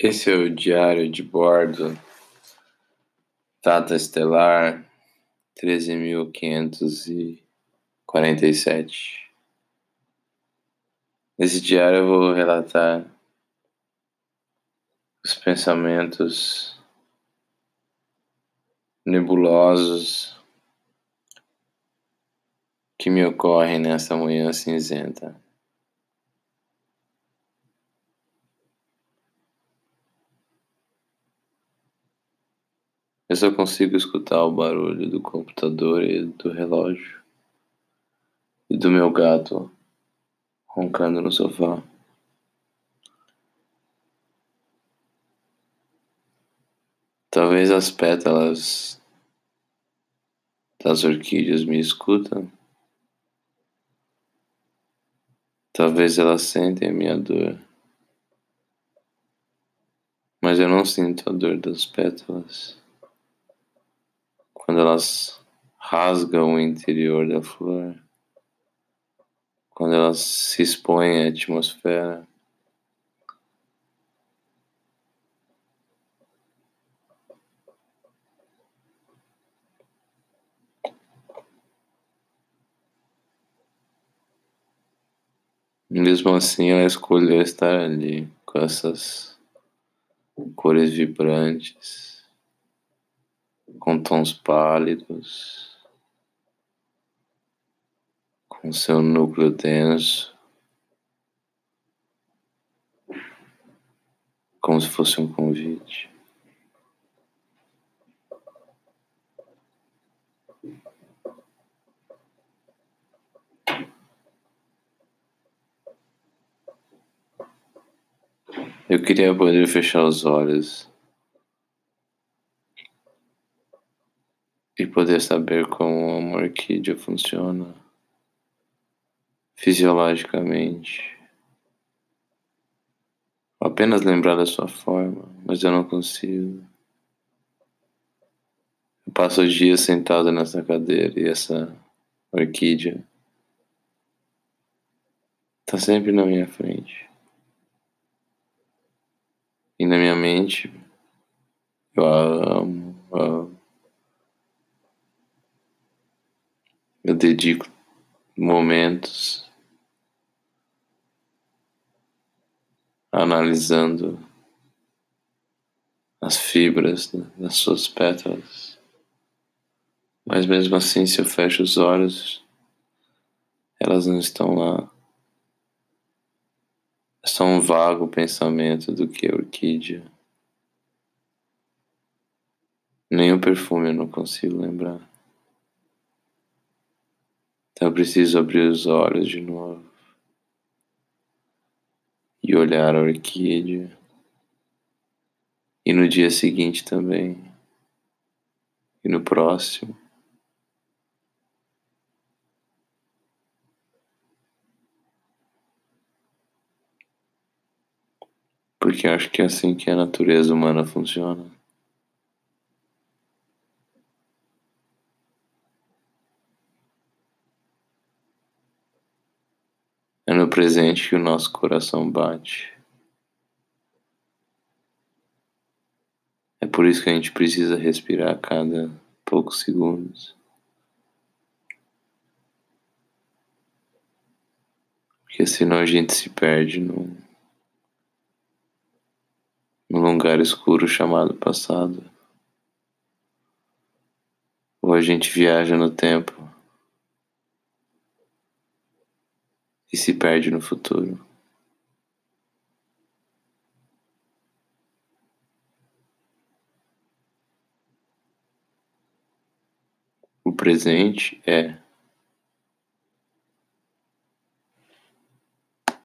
Esse é o diário de bordo Tata Estelar 13.547. Nesse diário eu vou relatar os pensamentos nebulosos que me ocorrem nessa manhã cinzenta. Eu só consigo escutar o barulho do computador e do relógio e do meu gato roncando no sofá. Talvez as pétalas das orquídeas me escutam. Talvez elas sentem a minha dor. Mas eu não sinto a dor das pétalas quando elas rasgam o interior da flor, quando elas se expõem à atmosfera. Mesmo assim, ela escolheu estar ali com essas cores vibrantes com tons pálidos, com seu núcleo denso, como se fosse um convite. Eu queria poder fechar os olhos e poder saber como uma orquídea funciona fisiologicamente. Apenas lembrar da sua forma, mas eu não consigo. Eu passo o dia sentado nessa cadeira e essa orquídea está sempre na minha frente. E na minha mente eu a amo, a amo. Eu dedico momentos analisando as fibras das suas pétalas. Mas mesmo assim, se eu fecho os olhos, elas não estão lá. É só um vago pensamento do que é orquídea. Nem o perfume eu não consigo lembrar. Então eu preciso abrir os olhos de novo e olhar a orquídea. E no dia seguinte também. E no próximo. Porque acho que é assim que a natureza humana funciona. É no presente que o nosso coração bate. É por isso que a gente precisa respirar a cada poucos segundos. Porque senão a gente se perde num, num lugar escuro chamado passado. Ou a gente viaja no tempo e se perde no futuro. O presente é